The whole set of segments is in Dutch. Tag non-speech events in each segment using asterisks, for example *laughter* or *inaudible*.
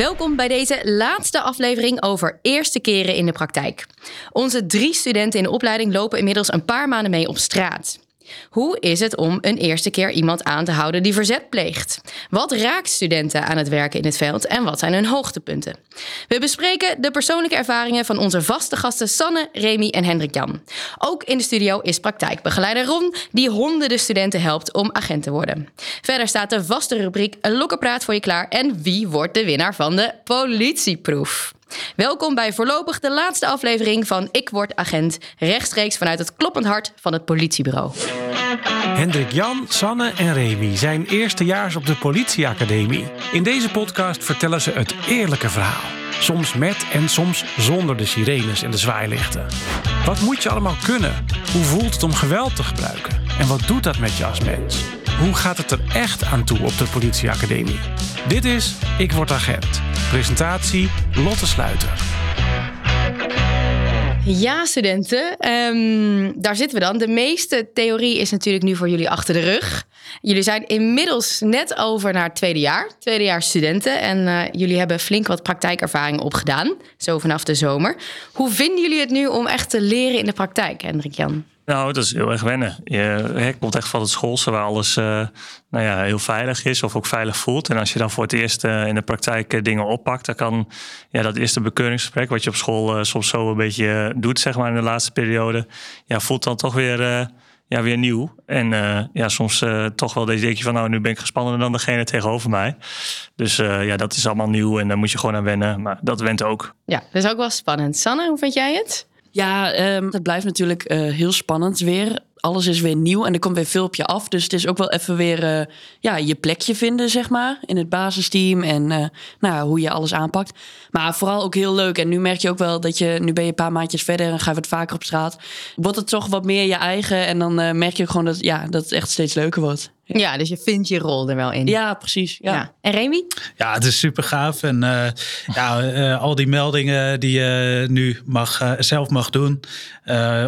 Welkom bij deze laatste aflevering over eerste keren in de praktijk. Onze drie studenten in de opleiding lopen inmiddels een paar maanden mee op straat. Hoe is het om een eerste keer iemand aan te houden die verzet pleegt? Wat raakt studenten aan het werken in het veld en wat zijn hun hoogtepunten? We bespreken de persoonlijke ervaringen van onze vaste gasten Sanne, Remy en Hendrik Jan. Ook in de studio is praktijkbegeleider Ron, die honderden studenten helpt om agent te worden. Verder staat de vaste rubriek Een lokkerpraat voor je klaar en wie wordt de winnaar van de politieproef? Welkom bij voorlopig de laatste aflevering van Ik Word Agent, rechtstreeks vanuit het kloppend hart van het politiebureau. Hendrik Jan, Sanne en Remy zijn eerstejaars op de politieacademie. In deze podcast vertellen ze het eerlijke verhaal. Soms met en soms zonder de sirenes en de zwaailichten. Wat moet je allemaal kunnen? Hoe voelt het om geweld te gebruiken? En wat doet dat met je als mens? Hoe gaat het er echt aan toe op de politieacademie? Dit is Ik Word Agent. Presentatie Lotte Sluiter. Ja, studenten, ehm, daar zitten we dan. De meeste theorie is natuurlijk nu voor jullie achter de rug. Jullie zijn inmiddels net over naar het tweede jaar, tweede jaar studenten. En uh, jullie hebben flink wat praktijkervaring opgedaan, zo vanaf de zomer. Hoe vinden jullie het nu om echt te leren in de praktijk, Hendrik Jan? Nou, dat is heel erg wennen. Je komt echt van het schoolse waar alles uh, nou ja, heel veilig is of ook veilig voelt. En als je dan voor het eerst uh, in de praktijk dingen oppakt, dan kan ja, dat eerste bekeuringsgesprek, wat je op school soms zo een beetje doet, zeg maar in de laatste periode, ja, voelt dan toch weer, ja, weer nieuw. En ja, soms toch wel deze denk je van, nou, nu ben ik gespannender dan degene tegenover mij. Dus ja, dat is allemaal nieuw en daar moet je gewoon aan wennen. Maar dat went ook. Ja, dat is ook wel spannend. Sanne, hoe vind jij het? Ja, um, het blijft natuurlijk uh, heel spannend weer. Alles is weer nieuw en er komt weer veel op je af. Dus het is ook wel even weer uh, ja, je plekje vinden, zeg maar, in het basisteam. En uh, nou, hoe je alles aanpakt. Maar vooral ook heel leuk. En nu merk je ook wel dat je, nu ben je een paar maandjes verder en ga je wat vaker op straat. Wordt het toch wat meer je eigen. En dan merk je gewoon dat, ja, dat het echt steeds leuker wordt. Ja, dus je vindt je rol er wel in. Ja, precies. Ja. ja. En Remy? Ja, het is super gaaf. En uh, ja, uh, al die meldingen die je nu mag, uh, zelf mag doen.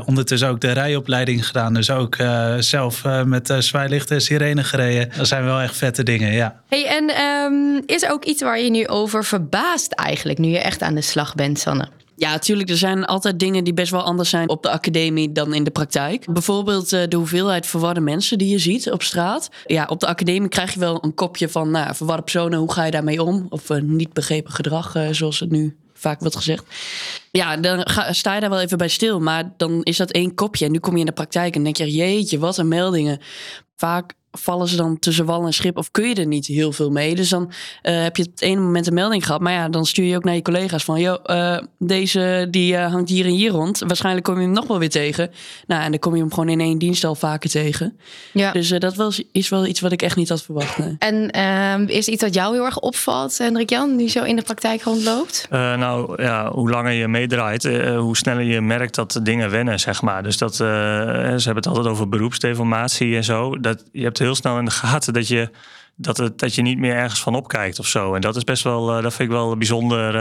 ondertussen ook de rijopleiding gedaan. Dus ook zelf met zwaailichten en sirene gereden. Dat zijn wel echt vette dingen, ja. Hey, en um, is er ook iets waar je nu over verbaast eigenlijk, nu je echt aan de slag bent, Sanne? Ja, natuurlijk. Er zijn altijd dingen die best wel anders zijn op de academie dan in de praktijk. Bijvoorbeeld uh, de hoeveelheid verwarde mensen die je ziet op straat. Ja, op de academie krijg je wel een kopje van nou, verwarde personen. Hoe ga je daarmee om? Of uh, niet begrepen gedrag, uh, zoals het nu vaak wordt gezegd. Ja, dan ga, sta je daar wel even bij stil. Maar dan is dat één kopje. En nu kom je in de praktijk en denk je, jeetje, wat een meldingen. Vaak vallen ze dan tussen wal en schip of kun je er niet heel veel mee. Dus dan uh, heb je het ene moment een melding gehad. Maar ja, dan stuur je ook naar je collega's van... joh, uh, deze die uh, hangt hier en hier rond. Waarschijnlijk kom je hem nog wel weer tegen. Nou, en dan kom je hem gewoon in één dienst al vaker tegen. Ja. Dus dat was, is wel iets wat ik echt niet had verwacht. Nee. En ehm, is iets wat jou heel erg opvalt, Hendrik Jan... die zo in de praktijk rondloopt? nou ja, hoe langer je meedraait... hoe sneller je merkt dat dingen wennen, zeg maar. Dus dat, ze hebben het altijd over beroepsdeformatie en zo. Dat, je hebt heel snel in de gaten dat je, dat, het, dat je niet meer ergens van opkijkt of zo. En dat is best wel, uh, dat vind ik wel bijzonder.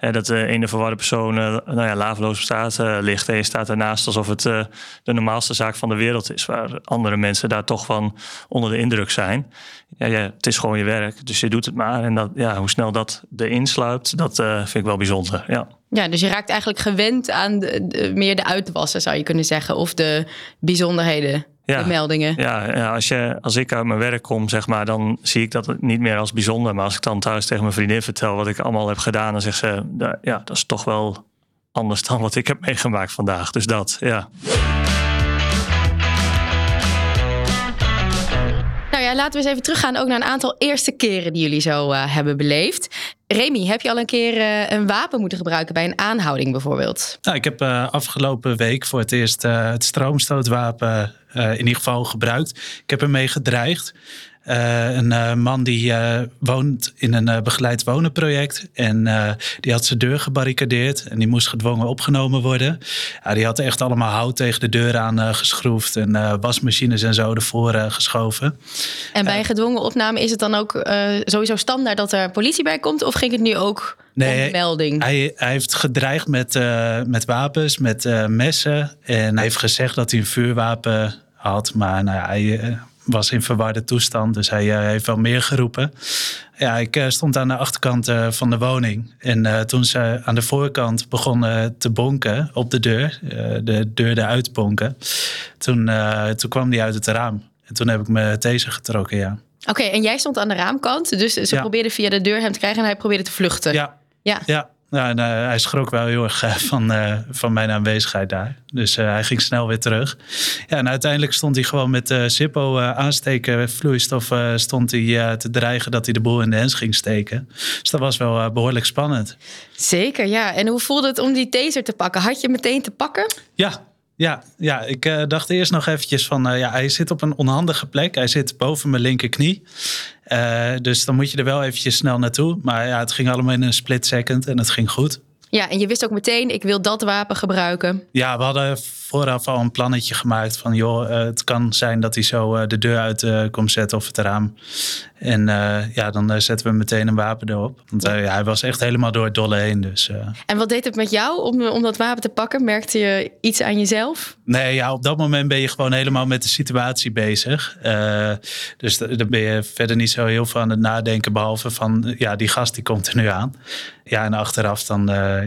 Uh, dat uh, een verwarde persoon nou ja, straat ligt. En je staat ernaast alsof het de normaalste zaak van de wereld is. Waar andere mensen daar toch van onder de indruk zijn. Ja, het is gewoon je werk, dus je doet het maar. En dat, ja, hoe snel dat erin sluipt, dat vind ik wel bijzonder. Ja. Ja, dus je raakt eigenlijk gewend aan de, meer de uitwassen, zou je kunnen zeggen. Of de bijzonderheden ja, de meldingen. Ja, ja, als, je, als ik uit mijn werk kom, zeg maar, dan zie ik dat niet meer als bijzonder. Maar als ik dan thuis tegen mijn vriendin vertel wat ik allemaal heb gedaan, dan zegt ze, ja, dat is toch wel anders dan wat ik heb meegemaakt vandaag. Dus dat, ja. Nou ja, laten we eens even teruggaan ook naar een aantal eerste keren die jullie zo uh, hebben beleefd. Remy, heb je al een keer uh, een wapen moeten gebruiken bij een aanhouding bijvoorbeeld? Nou, ik heb uh, afgelopen week voor het eerst het stroomstootwapen in ieder geval gebruikt. Ik heb ermee gedreigd. Uh, een uh, man die uh, woont in een begeleid wonenproject. En die had zijn deur gebarricadeerd. En die moest gedwongen opgenomen worden. Ja, die had echt allemaal hout tegen de deur aan geschroefd. En wasmachines en zo ervoor geschoven. En bij een gedwongen opname is het dan ook sowieso standaard dat er politie bij komt? Of ging het nu ook Nee, melding. Hij, hij, heeft gedreigd met, met wapens, met messen. En hij heeft gezegd dat hij een vuurwapen had. Maar nou ja, hij was in verwarde toestand. Dus hij heeft wel meer geroepen. Ja, ik stond aan de achterkant van de woning. En toen ze aan de voorkant begonnen te bonken op de deur, de deur eruit bonken, toen, toen kwam die uit het raam. En toen heb ik me taser getrokken, ja. Oké, en jij stond aan de raamkant. Dus ze probeerden via de deur hem te krijgen en hij probeerde te vluchten. Ja. Ja. ja. Ja, en, uh, hij schrok wel heel erg uh, van, uh, van mijn aanwezigheid daar. Dus hij ging snel weer terug. Ja, en uiteindelijk stond hij gewoon met Zippo aansteken vloeistof stond hij te dreigen dat hij de boel in de hens ging steken. Dus dat was wel behoorlijk spannend. Zeker, ja. En hoe voelde het om die taser te pakken? Had je meteen te pakken? Ja, ja, ja ik uh, dacht eerst nog eventjes van, uh, ja, hij zit op een onhandige plek. Hij zit boven mijn linkerknie. Uh, dus dan moet je er wel eventjes snel naartoe. Maar ja, het ging allemaal in een split second en het ging goed. Ja, en je wist ook meteen, ik wil dat wapen gebruiken. Ja, we hadden vooraf al een plannetje gemaakt van... joh, het kan zijn dat hij zo de deur uit komt zetten of het raam. En ja, dan zetten we meteen een wapen erop. Want hij was echt helemaal door het dolle heen. Dus, En wat deed het met jou om, om dat wapen te pakken? Merkte je iets aan jezelf? Nee, ja, op dat moment ben je gewoon helemaal met de situatie bezig. dus dan ben je verder niet zo heel veel aan het nadenken. Behalve van, ja, die gast die komt er nu aan. Ja, en achteraf dan,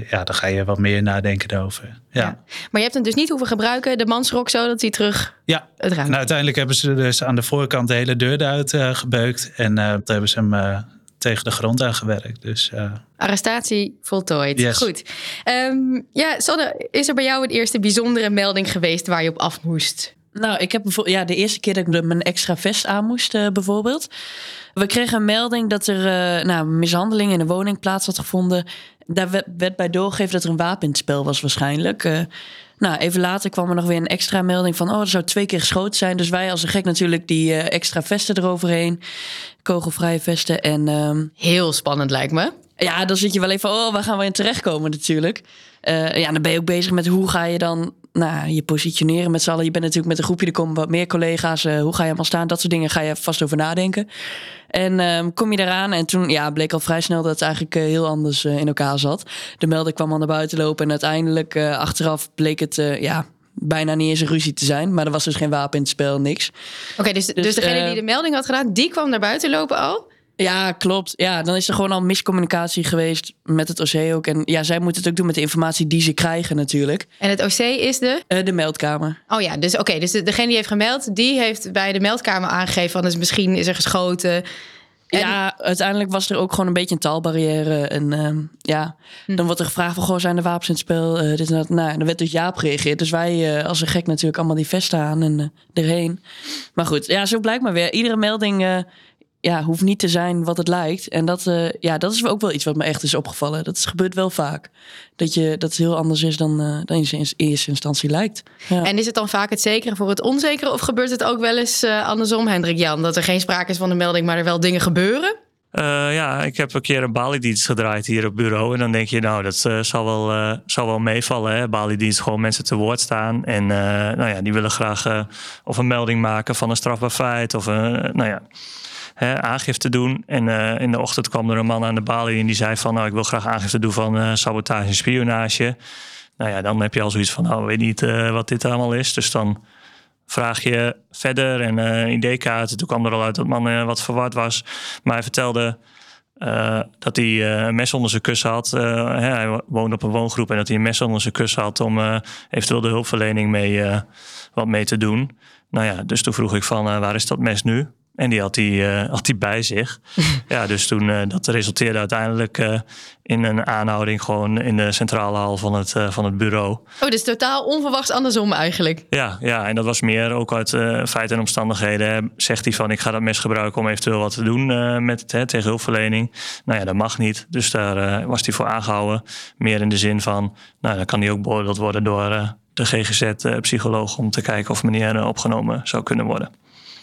ja, dan ga je wat meer nadenken erover. Ja. ja. Maar je hebt hem dus niet hoeven gebruiken, de mansrok, zo dat hij terug ja. het. Nou, uiteindelijk hebben ze dus aan de voorkant de hele deur eruit gebeukt. En uh, toen hebben ze hem tegen de grond aangewerkt. Dus. Arrestatie voltooid. Yes. Goed. Um, ja, Sanne, is er bij jou een eerste bijzondere melding geweest waar je op af moest? Nou, ik heb ja, de eerste keer dat ik mijn extra vest aan moest, bijvoorbeeld. We kregen een melding dat er nou, mishandeling in een woning plaats had gevonden. Daar werd bij doorgegeven dat er een wapen in het spel was, waarschijnlijk. Nou, even later kwam er nog weer een extra melding van... oh, er zou twee keer geschoten zijn. Dus wij als een gek natuurlijk die uh, extra vesten eroverheen. Kogelvrije vesten en... Um, Heel spannend lijkt me. Ja, dan zit je wel even... oh, waar gaan we in terechtkomen natuurlijk. Uh, ja, dan ben je ook bezig met hoe ga je dan nou, je positioneren met z'n allen. Je bent natuurlijk met een groepje, er komen wat meer collega's. Uh, hoe ga je allemaal staan? Dat soort dingen ga je vast over nadenken. En um, kom je eraan en toen ja, bleek al vrij snel dat het eigenlijk uh, heel anders uh, in elkaar zat. De melder kwam al naar buiten lopen en uiteindelijk achteraf bleek het ja, bijna niet eens een ruzie te zijn. Maar er was dus geen wapen in het spel, niks. Oké, okay, dus, dus, dus degene die de melding had gedaan, die kwam naar buiten lopen al? Ja, klopt. Ja, dan is er gewoon al miscommunicatie geweest met het OC ook. En ja, zij moeten het ook doen met de informatie die ze krijgen natuurlijk. En het OC is de? Uh, de meldkamer. Oh ja, dus oké. Okay, dus degene die heeft gemeld, die heeft bij de meldkamer aangegeven van... Dus misschien is er geschoten... En... Ja, uiteindelijk was er ook gewoon een beetje een taalbarrière. En uh, ja, hm. dan wordt er gevraagd van, goh, zijn er wapens in het spel? Uh, dit en dat. Nou, dan werd dus ja op gereageerd. Dus wij uh, als een gek natuurlijk allemaal die vesten aan en erheen. Maar goed, ja, zo blijkt maar weer. Iedere melding ja, hoeft niet te zijn wat het lijkt. En dat, uh, ja, dat is ook wel iets wat me echt is opgevallen. Dat is, gebeurt wel vaak. Dat, je, dat het heel anders is dan, uh, dan je in eerste instantie lijkt. Ja. En is het dan vaak het zekere voor het onzekere? Of gebeurt het ook wel eens uh, andersom, Hendrik Jan? Dat er geen sprake is van een melding, maar er wel dingen gebeuren? ja, ik heb een keer een baliedienst gedraaid hier op bureau. En dan denk je, nou, dat zal, wel, zal wel meevallen. Hè? Baliedienst, gewoon mensen te woord staan. En nou ja, die willen graag of een melding maken van een strafbaar feit. Of een, nou ja hè, aangifte doen. En uh, in de ochtend kwam er een man aan de balie en die zei van... nou, ik wil graag aangifte doen van uh, sabotage en spionage. Nou ja, dan heb je al zoiets van, nou, weet niet uh, wat dit allemaal is. Dus dan vraag je verder en uh, ID-kaart. Toen kwam er al uit dat man wat verward was. Maar hij vertelde... Dat hij een mes onder zijn kussen had. Uh, hij woonde op een woongroep en dat hij een mes onder zijn kussen had om eventueel de hulpverlening mee wat mee te doen. Nou ja, dus toen vroeg ik van waar is dat mes nu? En die had hij, uh, had hij bij zich. *laughs* ja, dus toen uh, dat resulteerde uiteindelijk uh, in een aanhouding gewoon in de centrale hal van het, van het bureau. Oh, dus totaal onverwachts andersom eigenlijk. Ja, ja en dat was meer ook uit feiten en omstandigheden. Zegt hij van ik ga dat mes gebruiken om eventueel wat te doen met het, hè, tegen hulpverlening. Nou ja, dat mag niet. Dus daar was hij voor aangehouden. Meer in de zin van, nou dan kan hij ook beoordeeld worden door de GGZ-psycholoog om te kijken of meneer opgenomen zou kunnen worden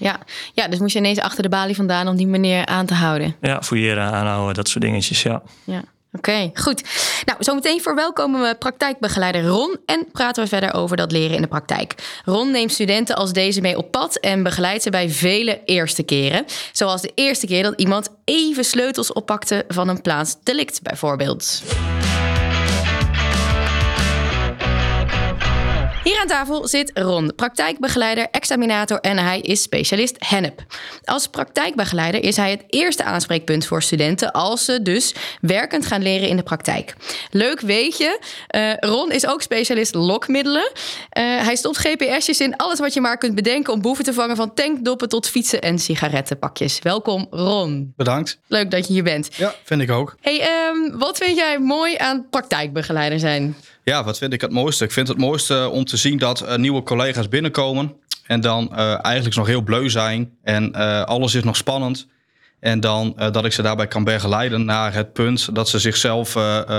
ja. ja, dus moest je ineens achter de balie vandaan om die meneer aan te houden. Ja, fouilleren, aanhouden, dat soort dingetjes, ja. Ja. Oké, goed. Nou, zometeen verwelkomen we praktijkbegeleider Ron en praten we verder over dat leren in de praktijk. Ron neemt studenten als deze mee op pad en begeleidt ze bij vele eerste keren. Zoals de eerste keer dat iemand even sleutels oppakte van een plaats delict bijvoorbeeld. Hier aan tafel zit Ron, praktijkbegeleider, examinator en hij is specialist hennep. Als praktijkbegeleider is hij het eerste aanspreekpunt voor studenten als ze dus werkend gaan leren in de praktijk. Leuk weet je, uh, Ron is ook specialist lokmiddelen. Uh, hij stopt GPS'jes in alles wat je maar kunt bedenken om boeven te vangen van tankdoppen tot fietsen en sigarettenpakjes. Welkom Ron. Bedankt. Leuk dat je hier bent. Ja, vind ik ook. Hey, um, wat vind jij mooi aan praktijkbegeleider zijn? Ja, wat vind ik het mooiste? Ik vind het mooiste om te zien dat uh, nieuwe collega's binnenkomen en dan uh, eigenlijk nog heel bleu zijn en uh, alles is nog spannend. En dan dat ik ze daarbij kan begeleiden naar het punt dat ze zichzelf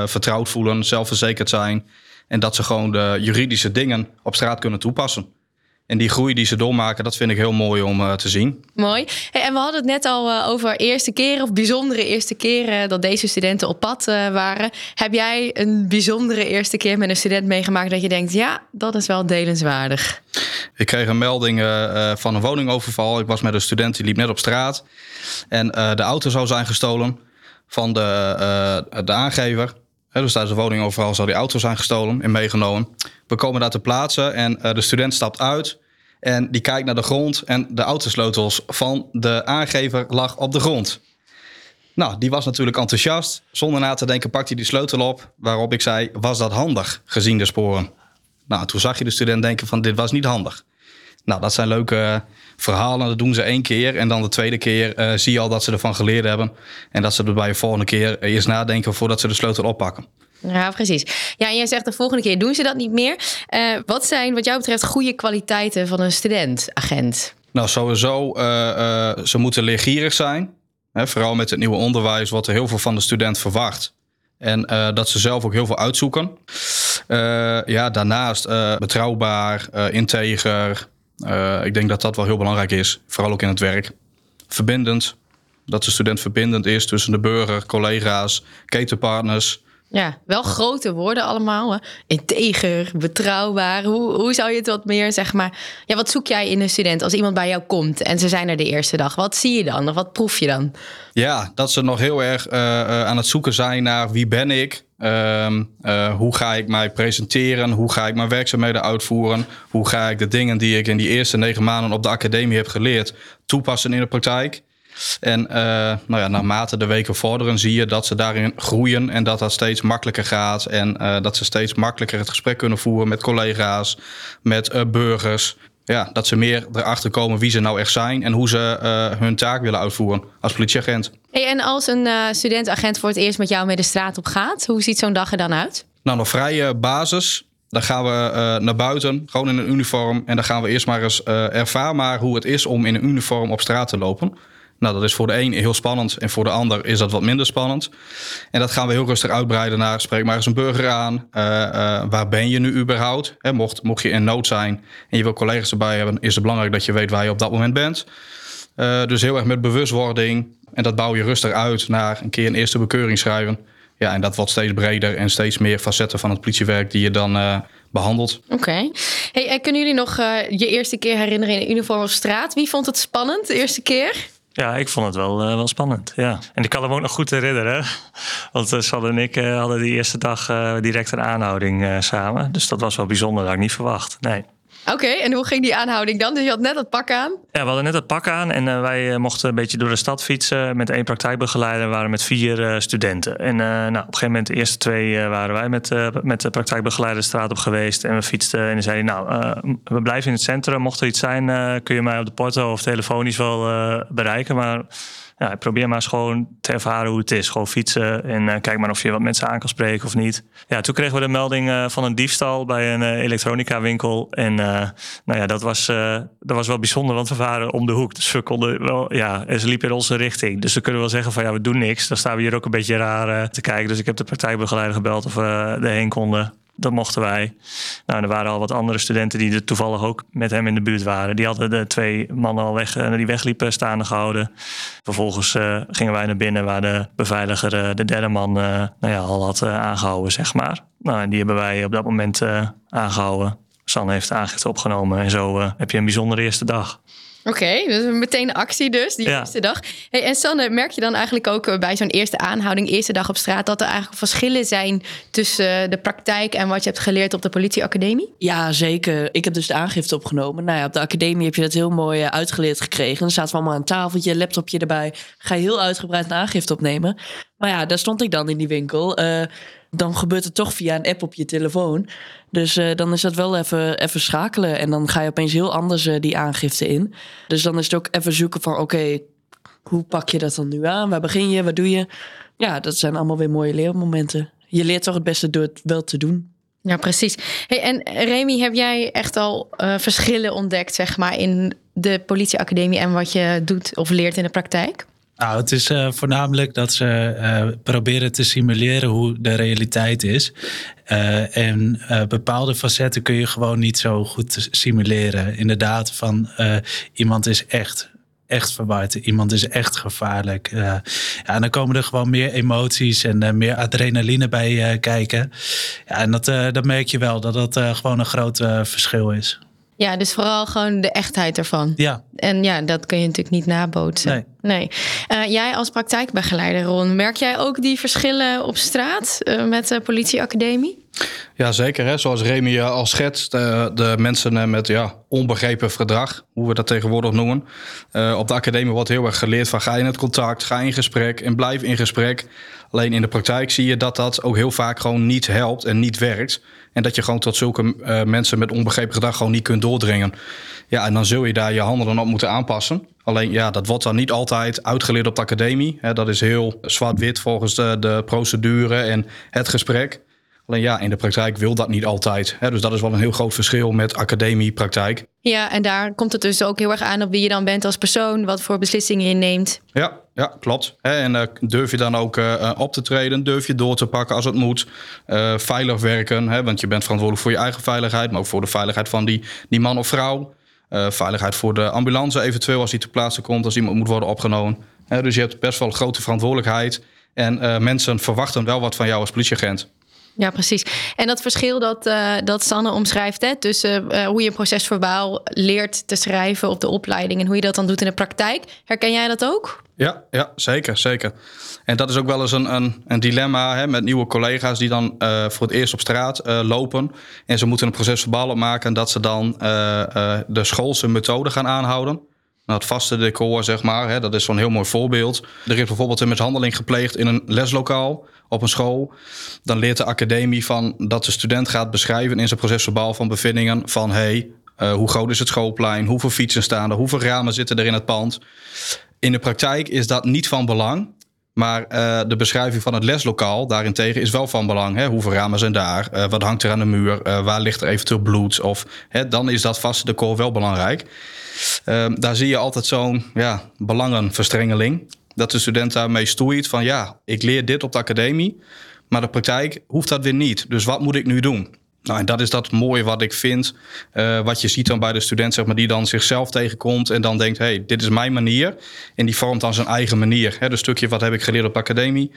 vertrouwd voelen, zelfverzekerd zijn en dat ze gewoon de juridische dingen op straat kunnen toepassen. En die groei die ze doormaken, dat vind ik heel mooi om uh, te zien. Mooi. Hey, en we hadden het net al uh, over eerste keren of bijzondere eerste keren dat deze studenten op pad uh, waren. Heb jij een bijzondere eerste keer met een student meegemaakt dat je denkt, ja, dat is wel delenswaardig? Ik kreeg een melding van een woningoverval. Ik was met een student die liep net op straat. En de auto zou zijn gestolen van de, de aangever. Dus tijdens de woning overal zou die auto zijn gestolen en meegenomen. We komen daar te plaatsen en uh, de student stapt uit. En die kijkt naar de grond en de autosleutels van de aangever lag op de grond. Nou, die was natuurlijk enthousiast. Zonder na te denken pakt hij die sleutel op. Waarop ik zei, was dat handig gezien de sporen? Nou, toen zag je de student denken van dit was niet handig. Nou, dat zijn leuke verhalen. Dat doen ze één keer. En dan de tweede keer uh, zie je al dat ze ervan geleerd hebben. En dat ze er bij de volgende keer eerst nadenken voordat ze de sleutel oppakken. Ja, precies. Ja, en jij zegt de volgende keer doen ze dat niet meer. Uh, wat zijn wat jou betreft goede kwaliteiten van een student-agent? Nou, sowieso, uh, ze moeten leergierig zijn. Hè, vooral met het nieuwe onderwijs, wat er heel veel van de student verwacht. En dat ze zelf ook heel veel uitzoeken. ja, daarnaast betrouwbaar, integer, uh, ik denk dat dat wel heel belangrijk is, vooral ook in het werk. Verbindend, dat de student verbindend is tussen de burger, collega's, ketenpartners. Ja, wel grote woorden allemaal. Hè? Integer, betrouwbaar. Hoe, hoe zou je het wat meer, zeg maar... Ja, wat zoek jij in een student als iemand bij jou komt en ze zijn er de eerste dag? Wat zie je dan? Of wat proef je dan? Ja, dat ze nog heel erg uh, uh, aan het zoeken zijn naar wie ben ik? Um, uh, hoe ga ik mij presenteren? Hoe ga ik mijn werkzaamheden uitvoeren? Hoe ga ik de dingen die ik in die eerste negen maanden op de academie heb geleerd toepassen in de praktijk? En uh, nou ja, naarmate de weken vorderen zie je dat ze daarin groeien en dat dat steeds makkelijker gaat. En uh, dat ze steeds makkelijker het gesprek kunnen voeren met collega's, met uh, burgers. Ja, dat ze meer erachter komen wie ze nou echt zijn en hoe ze hun taak willen uitvoeren als politieagent. Hey, en als een studentagent voor het eerst met jou mee de straat op gaat, hoe ziet zo'n dag er dan uit? Nou, nog vrije basis. Dan gaan we uh, naar buiten, gewoon in een uniform. En dan gaan we eerst maar eens uh, ervaren maar hoe het is om in een uniform op straat te lopen. Nou, dat is voor de een heel spannend en voor de ander is dat wat minder spannend. En dat gaan we heel rustig uitbreiden naar spreek maar eens een burger aan. Uh, uh, waar ben je nu überhaupt? Mocht, mocht je in nood zijn en je wil collega's erbij hebben, is het belangrijk dat je weet waar je op dat moment bent. Uh, dus heel erg met bewustwording. En dat bouw je rustig uit naar een keer een eerste bekeuring schrijven. Ja, en dat wordt steeds breder en steeds meer facetten van het politiewerk die je dan behandelt. Oké. Hey, kunnen jullie nog je eerste keer herinneren in een uniform op straat? Wie vond het spannend de eerste keer? Ja, ik vond het wel, uh, wel spannend. Ja. En ik kan hem ook nog goed herinneren. Want uh, Sal en ik uh, hadden die eerste dag direct een aanhouding samen. Dus dat was wel bijzonder, dat had ik niet verwacht. Nee. Oké, en hoe ging die aanhouding dan? Dus je had net het pak aan? Ja, we hadden net het pak aan en uh, wij mochten een beetje door de stad fietsen met één praktijkbegeleider. We waren met vier uh, studenten. En nou, op een gegeven moment, de eerste twee waren wij met, met de praktijkbegeleider de straat op geweest. En we fietsten en dan zei hij, nou, we blijven in het centrum. Mocht er iets zijn, kun je mij op de porto of telefonisch wel bereiken. Maar ja, probeer maar eens gewoon te ervaren hoe het is. Gewoon fietsen en uh, kijk maar of je wat mensen aan kan spreken of niet. Ja, toen kregen we de melding uh, van een diefstal bij een uh, elektronica winkel. En nou ja, dat was, dat was wel bijzonder, want we waren om de hoek. Dus we konden wel, ja, en ze liepen in onze richting. Dus we kunnen wel zeggen van ja, we doen niks. Dan staan we hier ook een beetje raar te kijken. Dus ik heb de partijbegeleider gebeld of we erheen konden. Dat mochten wij. Nou, er waren al wat andere studenten die er toevallig ook met hem in de buurt waren. Die hadden de twee mannen al weg, die wegliepen staande gehouden. Vervolgens uh, gingen wij naar binnen waar de beveiliger uh, de derde man nou ja, al had aangehouden, zeg maar. Nou, en die hebben wij op dat moment aangehouden. San heeft aangifte opgenomen en zo heb je een bijzondere eerste dag. Oké, dus meteen actie dus, die Ja. eerste dag. Hey, en Sanne, merk je dan eigenlijk ook eh, bij zo'n eerste aanhouding, eerste dag op straat, dat er eigenlijk verschillen zijn tussen de praktijk en wat je hebt geleerd op de politieacademie? Ja, zeker. Ik heb dus de aangifte opgenomen. Nou ja, op de academie heb je dat heel mooi eh, uitgeleerd gekregen. Dan zaten we allemaal aan een tafeltje, laptopje erbij. Ga je heel uitgebreid een aangifte opnemen. Maar ja, daar stond ik dan in die winkel. Eh, dan gebeurt het toch via een app op je telefoon. Dus eh, dan is dat wel even, even schakelen. En dan ga je opeens heel anders eh, die aangifte in. Dus dan is het ook even zoeken van... oké, hoe pak je dat dan nu aan? Waar begin je? Wat doe je? Ja, dat zijn allemaal weer mooie leermomenten. Je leert toch het beste door het wel te doen. Ja, precies. Hey, en Remy, heb jij echt al verschillen ontdekt, zeg maar, in de politieacademie en wat je doet of leert in de praktijk? Nou, het is eh, voornamelijk dat ze eh, proberen te simuleren hoe de realiteit is. Eh, en bepaalde facetten kun je gewoon niet zo goed simuleren. Inderdaad, van iemand is echt, echt verward. Iemand is echt gevaarlijk. Ja, en dan komen er gewoon meer emoties en meer adrenaline bij eh, kijken. Ja, en dat, dat merk je wel, dat dat gewoon een groot verschil is. Ja, dus vooral gewoon de echtheid ervan. Ja, En ja, dat kun je natuurlijk niet nabootsen. Nee. nee. Eh, jij als praktijkbegeleider, Ron, merk jij ook die verschillen op straat eh, met de politieacademie? Ja, zeker. Hè? Zoals Remy eh, al schetst, eh, de mensen eh, met ja, onbegrepen gedrag, hoe we dat tegenwoordig noemen. Op de academie wordt heel erg geleerd van ga in het contact, ga in gesprek en blijf in gesprek. Alleen in de praktijk zie je dat dat ook heel vaak gewoon niet helpt en niet werkt. En dat je gewoon tot zulke mensen met onbegrepen gedrag gewoon niet kunt doordringen. Ja, en dan zul je daar je handen dan op moeten aanpassen. Alleen ja, dat wordt dan niet altijd uitgeleerd op de academie. Dat is heel zwart-wit volgens de, de procedure en het gesprek. Alleen ja, in de praktijk wil dat niet altijd. Hè? Dus dat is wel een heel groot verschil met academie-praktijk. Ja, en daar komt het dus ook heel erg aan op wie je dan bent als persoon, wat voor beslissingen je neemt. Ja, ja klopt. En eh, durf je dan ook eh, eh, op te treden? Durf je door te pakken als het moet? Veilig werken, hè? want je bent verantwoordelijk voor je eigen veiligheid... maar ook voor de veiligheid van die, die man of vrouw. Veiligheid voor de ambulance eventueel als die ter plaatse komt... als iemand moet worden opgenomen. Dus je hebt best wel grote verantwoordelijkheid. En mensen verwachten wel wat van jou als politieagent. Ja, precies. En dat verschil dat, eh, dat Sanne omschrijft, hè, tussen eh, hoe je een procesverbaal leert te schrijven op de opleiding en hoe je dat dan doet in de praktijk. Herken jij dat ook? Ja, ja zeker, zeker. En dat is ook wel eens een, een, een dilemma hè, met nieuwe collega's die dan eh, voor het eerst op straat lopen. En ze moeten een proces verbaal opmaken dat ze dan de schoolse methode gaan aanhouden. Nou, het vaste decor, zeg maar, hè, dat is zo'n heel mooi voorbeeld. Er is bijvoorbeeld een mishandeling gepleegd in een leslokaal op een school. Dan leert de academie van dat de student gaat beschrijven in zijn procesverbaal van bevindingen van hey, eh, hoe groot is het schoolplein, hoeveel fietsen staan er, hoeveel ramen zitten er in het pand. In de praktijk is dat niet van belang. Maar eh, de beschrijving van het leslokaal daarentegen is wel van belang. Hè? Hoeveel ramen zijn daar? Eh, wat hangt er aan de muur? Waar ligt er eventueel bloed? Of, hè, dan is dat vaste decor wel belangrijk. Ehm, daar zie je altijd zo'n ja, belangenverstrengeling. Dat de student daarmee stoeit van ja, ik leer dit op de academie. Maar de praktijk hoeft dat weer niet. Dus wat moet ik nu doen? Nou, en dat is dat mooie wat ik vind. eh, wat je ziet dan bij de student, zeg maar, die dan zichzelf tegenkomt en dan denkt: hey, dit is mijn manier. En die vormt dan zijn eigen manier. Hè, dus stukje wat heb ik geleerd op de academie?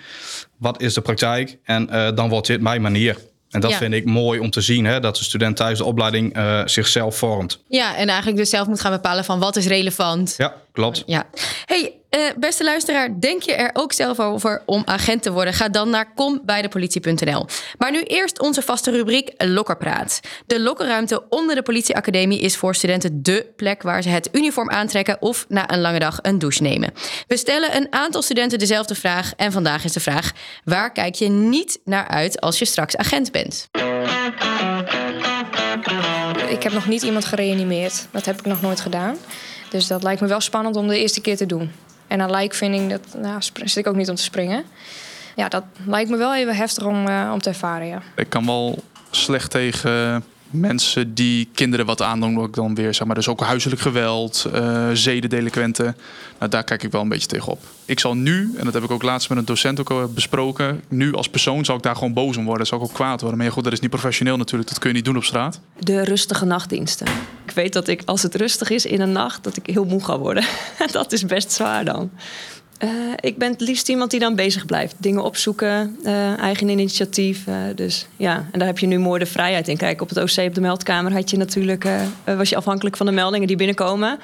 Wat is de praktijk? En eh, dan wordt dit mijn manier. En dat Ja. vind ik mooi om te zien, hè, dat de student tijdens de opleiding eh, zichzelf vormt. Ja, en eigenlijk dus zelf moet gaan bepalen van wat is relevant. Ja, klopt. Ja. Hey, eh, beste luisteraar, denk je er ook zelf over om agent te worden? Ga dan naar kombijdepolitie.nl. Maar nu eerst onze vaste rubriek Lokkerpraat. De lokkerruimte onder de politieacademie is voor studenten dé plek waar ze het uniform aantrekken of na een lange dag een douche nemen. We stellen een aantal studenten dezelfde vraag en vandaag is de vraag: waar kijk je niet naar uit als je straks agent bent? Ik heb nog niet iemand gereanimeerd. Dat heb ik nog nooit gedaan. Dus dat lijkt me wel spannend om de eerste keer te doen. En aan lijk vind ik dat, nou, zit ik ook niet om te springen. Ja, dat lijkt me wel even heftig om, eh, om te ervaren, ja. Ik kan wel slecht tegen mensen die kinderen wat aandoen, ook dan weer, zeg maar, dus ook huiselijk geweld, eh zedendelinquenten. Nou, daar kijk ik wel een beetje tegenop. Ik zal nu, en dat heb ik ook laatst met een docent ook al besproken, nu als persoon zal ik daar gewoon boos om worden, zal ik ook kwaad worden. Maar ja, goed, dat is niet professioneel natuurlijk, dat kun je niet doen op straat. De rustige nachtdiensten. Ik weet dat ik, als het rustig is in een nacht, dat ik heel moe ga worden. *laughs* dat is best zwaar dan. Eh, ik ben het liefst iemand die dan bezig blijft. Dingen opzoeken, eh, eigen initiatief. eh, dus ja, en daar heb je nu mooi de vrijheid in. Kijk, op het OC, op de meldkamer, had je natuurlijk, was je afhankelijk van de meldingen die binnenkomen.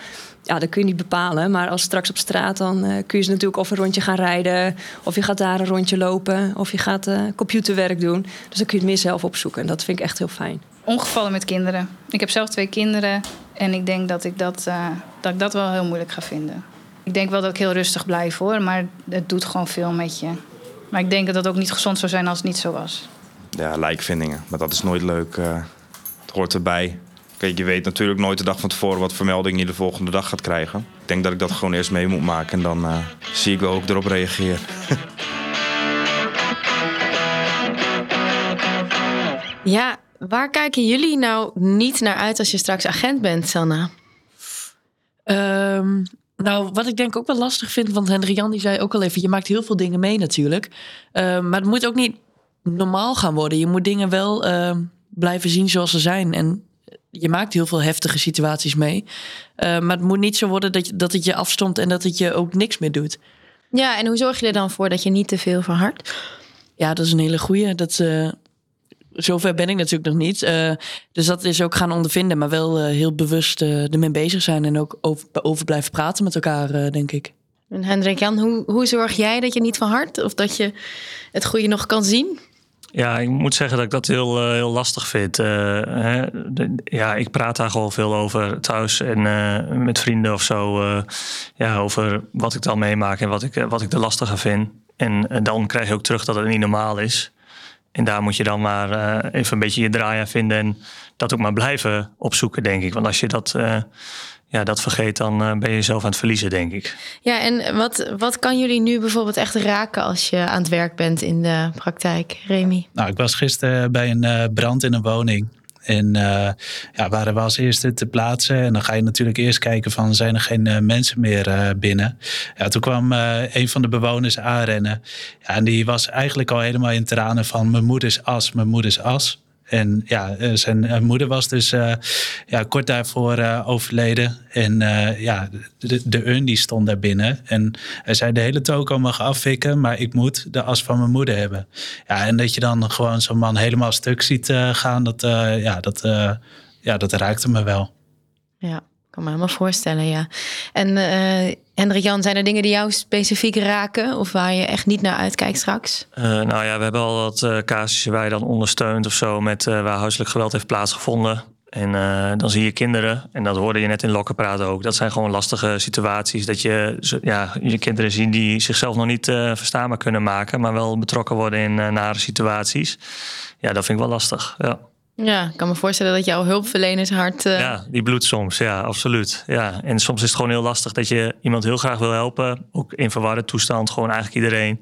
ja, dat kun je niet bepalen. Maar als straks op straat, dan kun je ze natuurlijk of een rondje gaan rijden. Of je gaat daar een rondje lopen. Of je gaat computerwerk doen. Dus dan kun je het meer zelf opzoeken. En dat vind ik echt heel fijn. Ongevallen met kinderen. Ik heb zelf twee kinderen. En ik denk dat ik dat, dat, ik dat wel heel moeilijk ga vinden. Ik denk wel dat ik heel rustig blijf hoor. Maar het doet gewoon veel met je. Maar ik denk dat het ook niet gezond zou zijn als het niet zo was. Ja, lijkvindingen. Maar dat is nooit leuk. het hoort erbij. Kijk, je weet natuurlijk nooit de dag van tevoren wat vermelding je de volgende dag gaat krijgen. Ik denk dat ik dat gewoon eerst mee moet maken en dan uh, zie ik wel ook erop reageer. *laughs* ja, waar kijken jullie nou niet naar uit als je straks agent bent, Sanna? Um, nou, wat ik denk ook wel lastig vind, want Hendrik Jan die zei ook al even, je maakt heel veel dingen mee natuurlijk. Uh, maar het moet ook niet normaal gaan worden. Je moet dingen wel uh, blijven zien zoals ze zijn. En je maakt heel veel heftige situaties mee. Uh, maar het moet niet zo worden dat, je, dat het je afstond en dat het je ook niks meer doet. Ja, en hoe zorg je er dan voor dat je niet te veel verhardt? Ja, dat is een hele goeie. Dat, uh, zover ben ik natuurlijk nog niet. Uh, dus dat is ook gaan ondervinden, maar wel heel bewust ermee bezig zijn en ook over, over blijven praten met elkaar, denk ik. En Hendrik Jan, hoe, hoe zorg jij dat je niet verhardt of dat je het goede nog kan zien? Ja, ik moet zeggen dat ik dat heel, uh, heel lastig vind. Uh, hè, de, ja, ik praat daar gewoon veel over thuis en uh, met vrienden of zo. ja, over wat ik dan meemaak en wat ik, wat ik er lastiger vind. En dan krijg je ook terug dat het niet normaal is. En daar moet je dan maar even een beetje je draai aan vinden. En dat ook maar blijven opzoeken, denk ik. Want als je dat ja, dat vergeet, dan uh, ben je jezelf aan het verliezen, denk ik. Ja, en wat, wat kan jullie nu bijvoorbeeld echt raken als je aan het werk bent in de praktijk, Remy? Nou, ik was gisteren bij een brand in een woning. En uh, ja, waren we als eerste te plaatsen. En dan ga je natuurlijk eerst kijken van zijn er geen uh, mensen meer uh, binnen. Ja, toen kwam een van de bewoners aanrennen. Ja, en die was eigenlijk al helemaal in tranen van mijn moeders as, mijn moeders as. En ja, eh, zijn eh, moeder was dus uh, ja, kort daarvoor overleden. En ja, de, de urn die stond daar binnen. En hij zei, de hele toko mag afvikken, maar ik moet de as van mijn moeder hebben. Ja, en dat je dan gewoon zo'n man helemaal stuk ziet gaan, dat, ja, dat, ja, dat raakte me wel. Ja, ik kan me helemaal voorstellen, ja. En Hendrik Jan, zijn er dingen die jou specifiek raken of waar je echt niet naar uitkijkt straks? Uh, nou ja, we hebben al wat uh, casussen waar je dan ondersteunt of zo met waar huiselijk geweld heeft plaatsgevonden. En dan zie je kinderen, en dat hoorde je net in Lokken praten ook. Dat zijn gewoon lastige situaties. Dat je ja, je kinderen zien die zichzelf nog niet verstaanbaar kunnen maken, maar wel betrokken worden in nare situaties. Ja, dat vind ik wel lastig. Ja. Ja, ik kan me voorstellen dat jouw hulpverlenershart... Uh... Ja, die bloedt soms. Ja, absoluut. Ja. En soms is het gewoon heel lastig dat je iemand heel graag wil helpen. Ook in verwarde toestand, gewoon eigenlijk iedereen.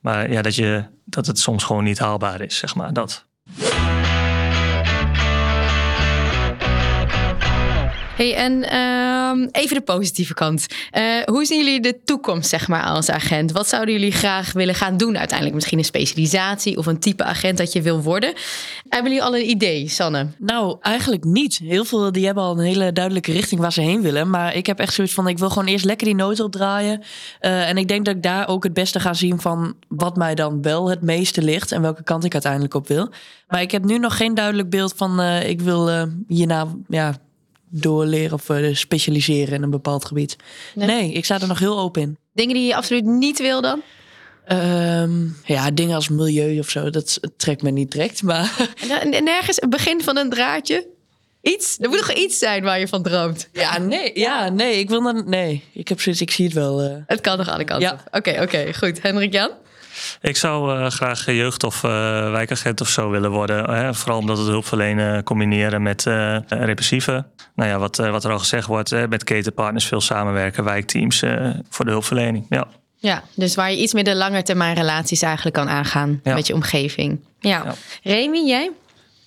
Maar ja, dat, je, dat het soms gewoon niet haalbaar is, zeg maar. Dat. Hey, en uh, even de positieve kant. Uh, hoe zien jullie de toekomst, zeg maar, als agent? Wat zouden jullie graag willen gaan doen uiteindelijk? Misschien een specialisatie of een type agent dat je wil worden? Hebben jullie al een idee, Sanne? Nou, eigenlijk niet. Heel veel die hebben al een hele duidelijke richting waar ze heen willen. Maar ik heb echt zoiets van, ik wil gewoon eerst lekker die nood opdraaien. Uh, en ik denk dat ik daar ook het beste ga zien van wat mij dan wel het meeste ligt. En welke kant ik uiteindelijk op wil. Maar ik heb nu nog geen duidelijk beeld van, uh, ik wil hierna, ja doorleren of uh, specialiseren in een bepaald gebied. Nee. nee. ik sta er nog heel open in. Dingen die je absoluut niet wil dan? Um, ja, dingen als milieu of zo, dat trekt me niet direct. Maar... En nergens het begin van een draadje? Iets? Er moet nog iets zijn waar je van droomt. Ja, nee, ja, nee ik wil dan. Nee, ik heb zoiets, ik zie het wel. Uh... Het kan nog alle kanten. Ja. Oké, okay, oké, okay, goed. Hendrik Jan? Ik zou uh, graag jeugd- of uh, wijkagent of zo willen worden. Hè? Vooral omdat het hulpverlenen combineren met uh, repressieve. Nou ja, wat, wat er al gezegd wordt, met ketenpartners veel samenwerken, wijkteams voor de hulpverlening. Ja. ja, dus waar je iets meer de langetermijn relaties eigenlijk kan aangaan ja. met je omgeving. Ja. ja. Remy, jij?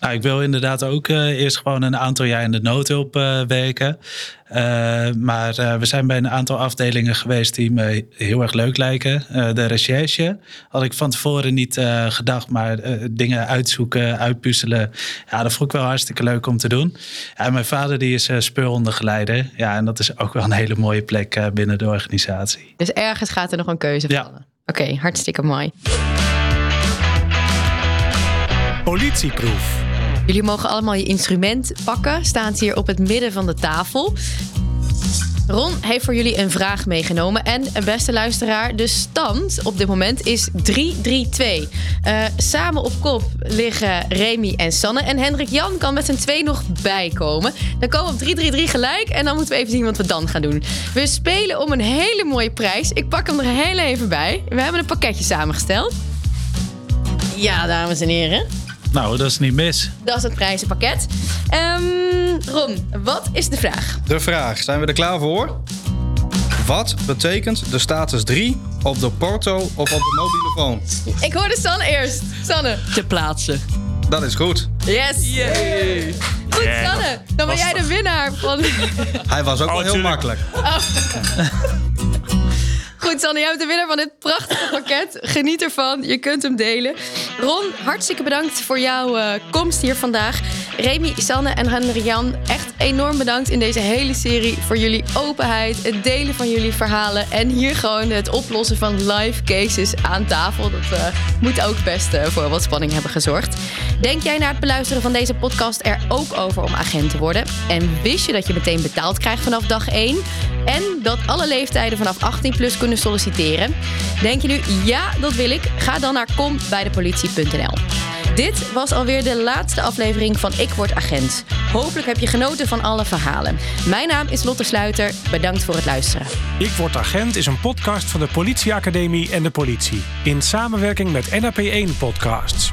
Nou, ik wil inderdaad ook uh, eerst gewoon een aantal jaar in de noodhulp uh, werken. Uh, maar we zijn bij een aantal afdelingen geweest die me heel erg leuk lijken. de recherche had ik van tevoren niet gedacht, maar dingen uitzoeken, uitpuzzelen. Ja, dat vond ik wel hartstikke leuk om te doen. Ja, mijn vader die is speurhondengeleider. Ja, en dat is ook wel een hele mooie plek binnen de organisatie. Dus ergens gaat er nog een keuze vallen. Ja. Oké, okay, hartstikke mooi. Politieproef. Jullie mogen allemaal je instrument pakken. Staat hier op het midden van de tafel. Ron heeft voor jullie een vraag meegenomen. En een beste luisteraar, de stand op dit moment is 3-3-2. Eh, samen op kop liggen Remy en Sanne. En Hendrik Jan kan met z'n twee nog bijkomen. Dan komen we op 3-3-3 gelijk. En dan moeten we even zien wat we dan gaan doen. We spelen om een hele mooie prijs. Ik pak hem er heel even bij. We hebben een pakketje samengesteld. Ja, dames en heren. Nou, dat is niet mis. Dat is het prijzenpakket. Ehm, Ron, wat is de vraag? De vraag, zijn we er klaar voor? Wat betekent de status 3 op de porto of op de mobiele phone? Ik hoorde Sanne eerst. Sanne. Te plaatsen. Dat is goed. Yes. Goed, Yeah. Sanne. Dan ben jij de winnaar van... Hij was ook Oh, wel heel tuurlijk. makkelijk. *laughs* Goed, Sanne, jij bent de winnaar van dit prachtige pakket. Geniet ervan. Je kunt hem delen. Ron, hartstikke bedankt voor jouw eh, komst hier vandaag. Remy, Sanne en Hendrik Jan, echt enorm bedankt in deze hele serie voor jullie openheid, het delen van jullie verhalen en hier gewoon het oplossen van live cases aan tafel. Dat eh, moet ook best eh, voor wat spanning hebben gezorgd. Denk jij na het beluisteren van deze podcast er ook over om agent te worden? En wist je dat je meteen betaald krijgt vanaf dag 1? En dat alle leeftijden vanaf 18 plus kunnen solliciteren? Denk je nu, ja, dat wil ik? Ga dan naar kombijdepolitie.nl. Dit was alweer de laatste aflevering van Ik Word Agent. Hopelijk heb je genoten van alle verhalen. Mijn naam is Lotte Sluiter. Bedankt voor het luisteren. Ik Word Agent is een podcast van de Politieacademie en de politie. In samenwerking met NAP1 Podcasts.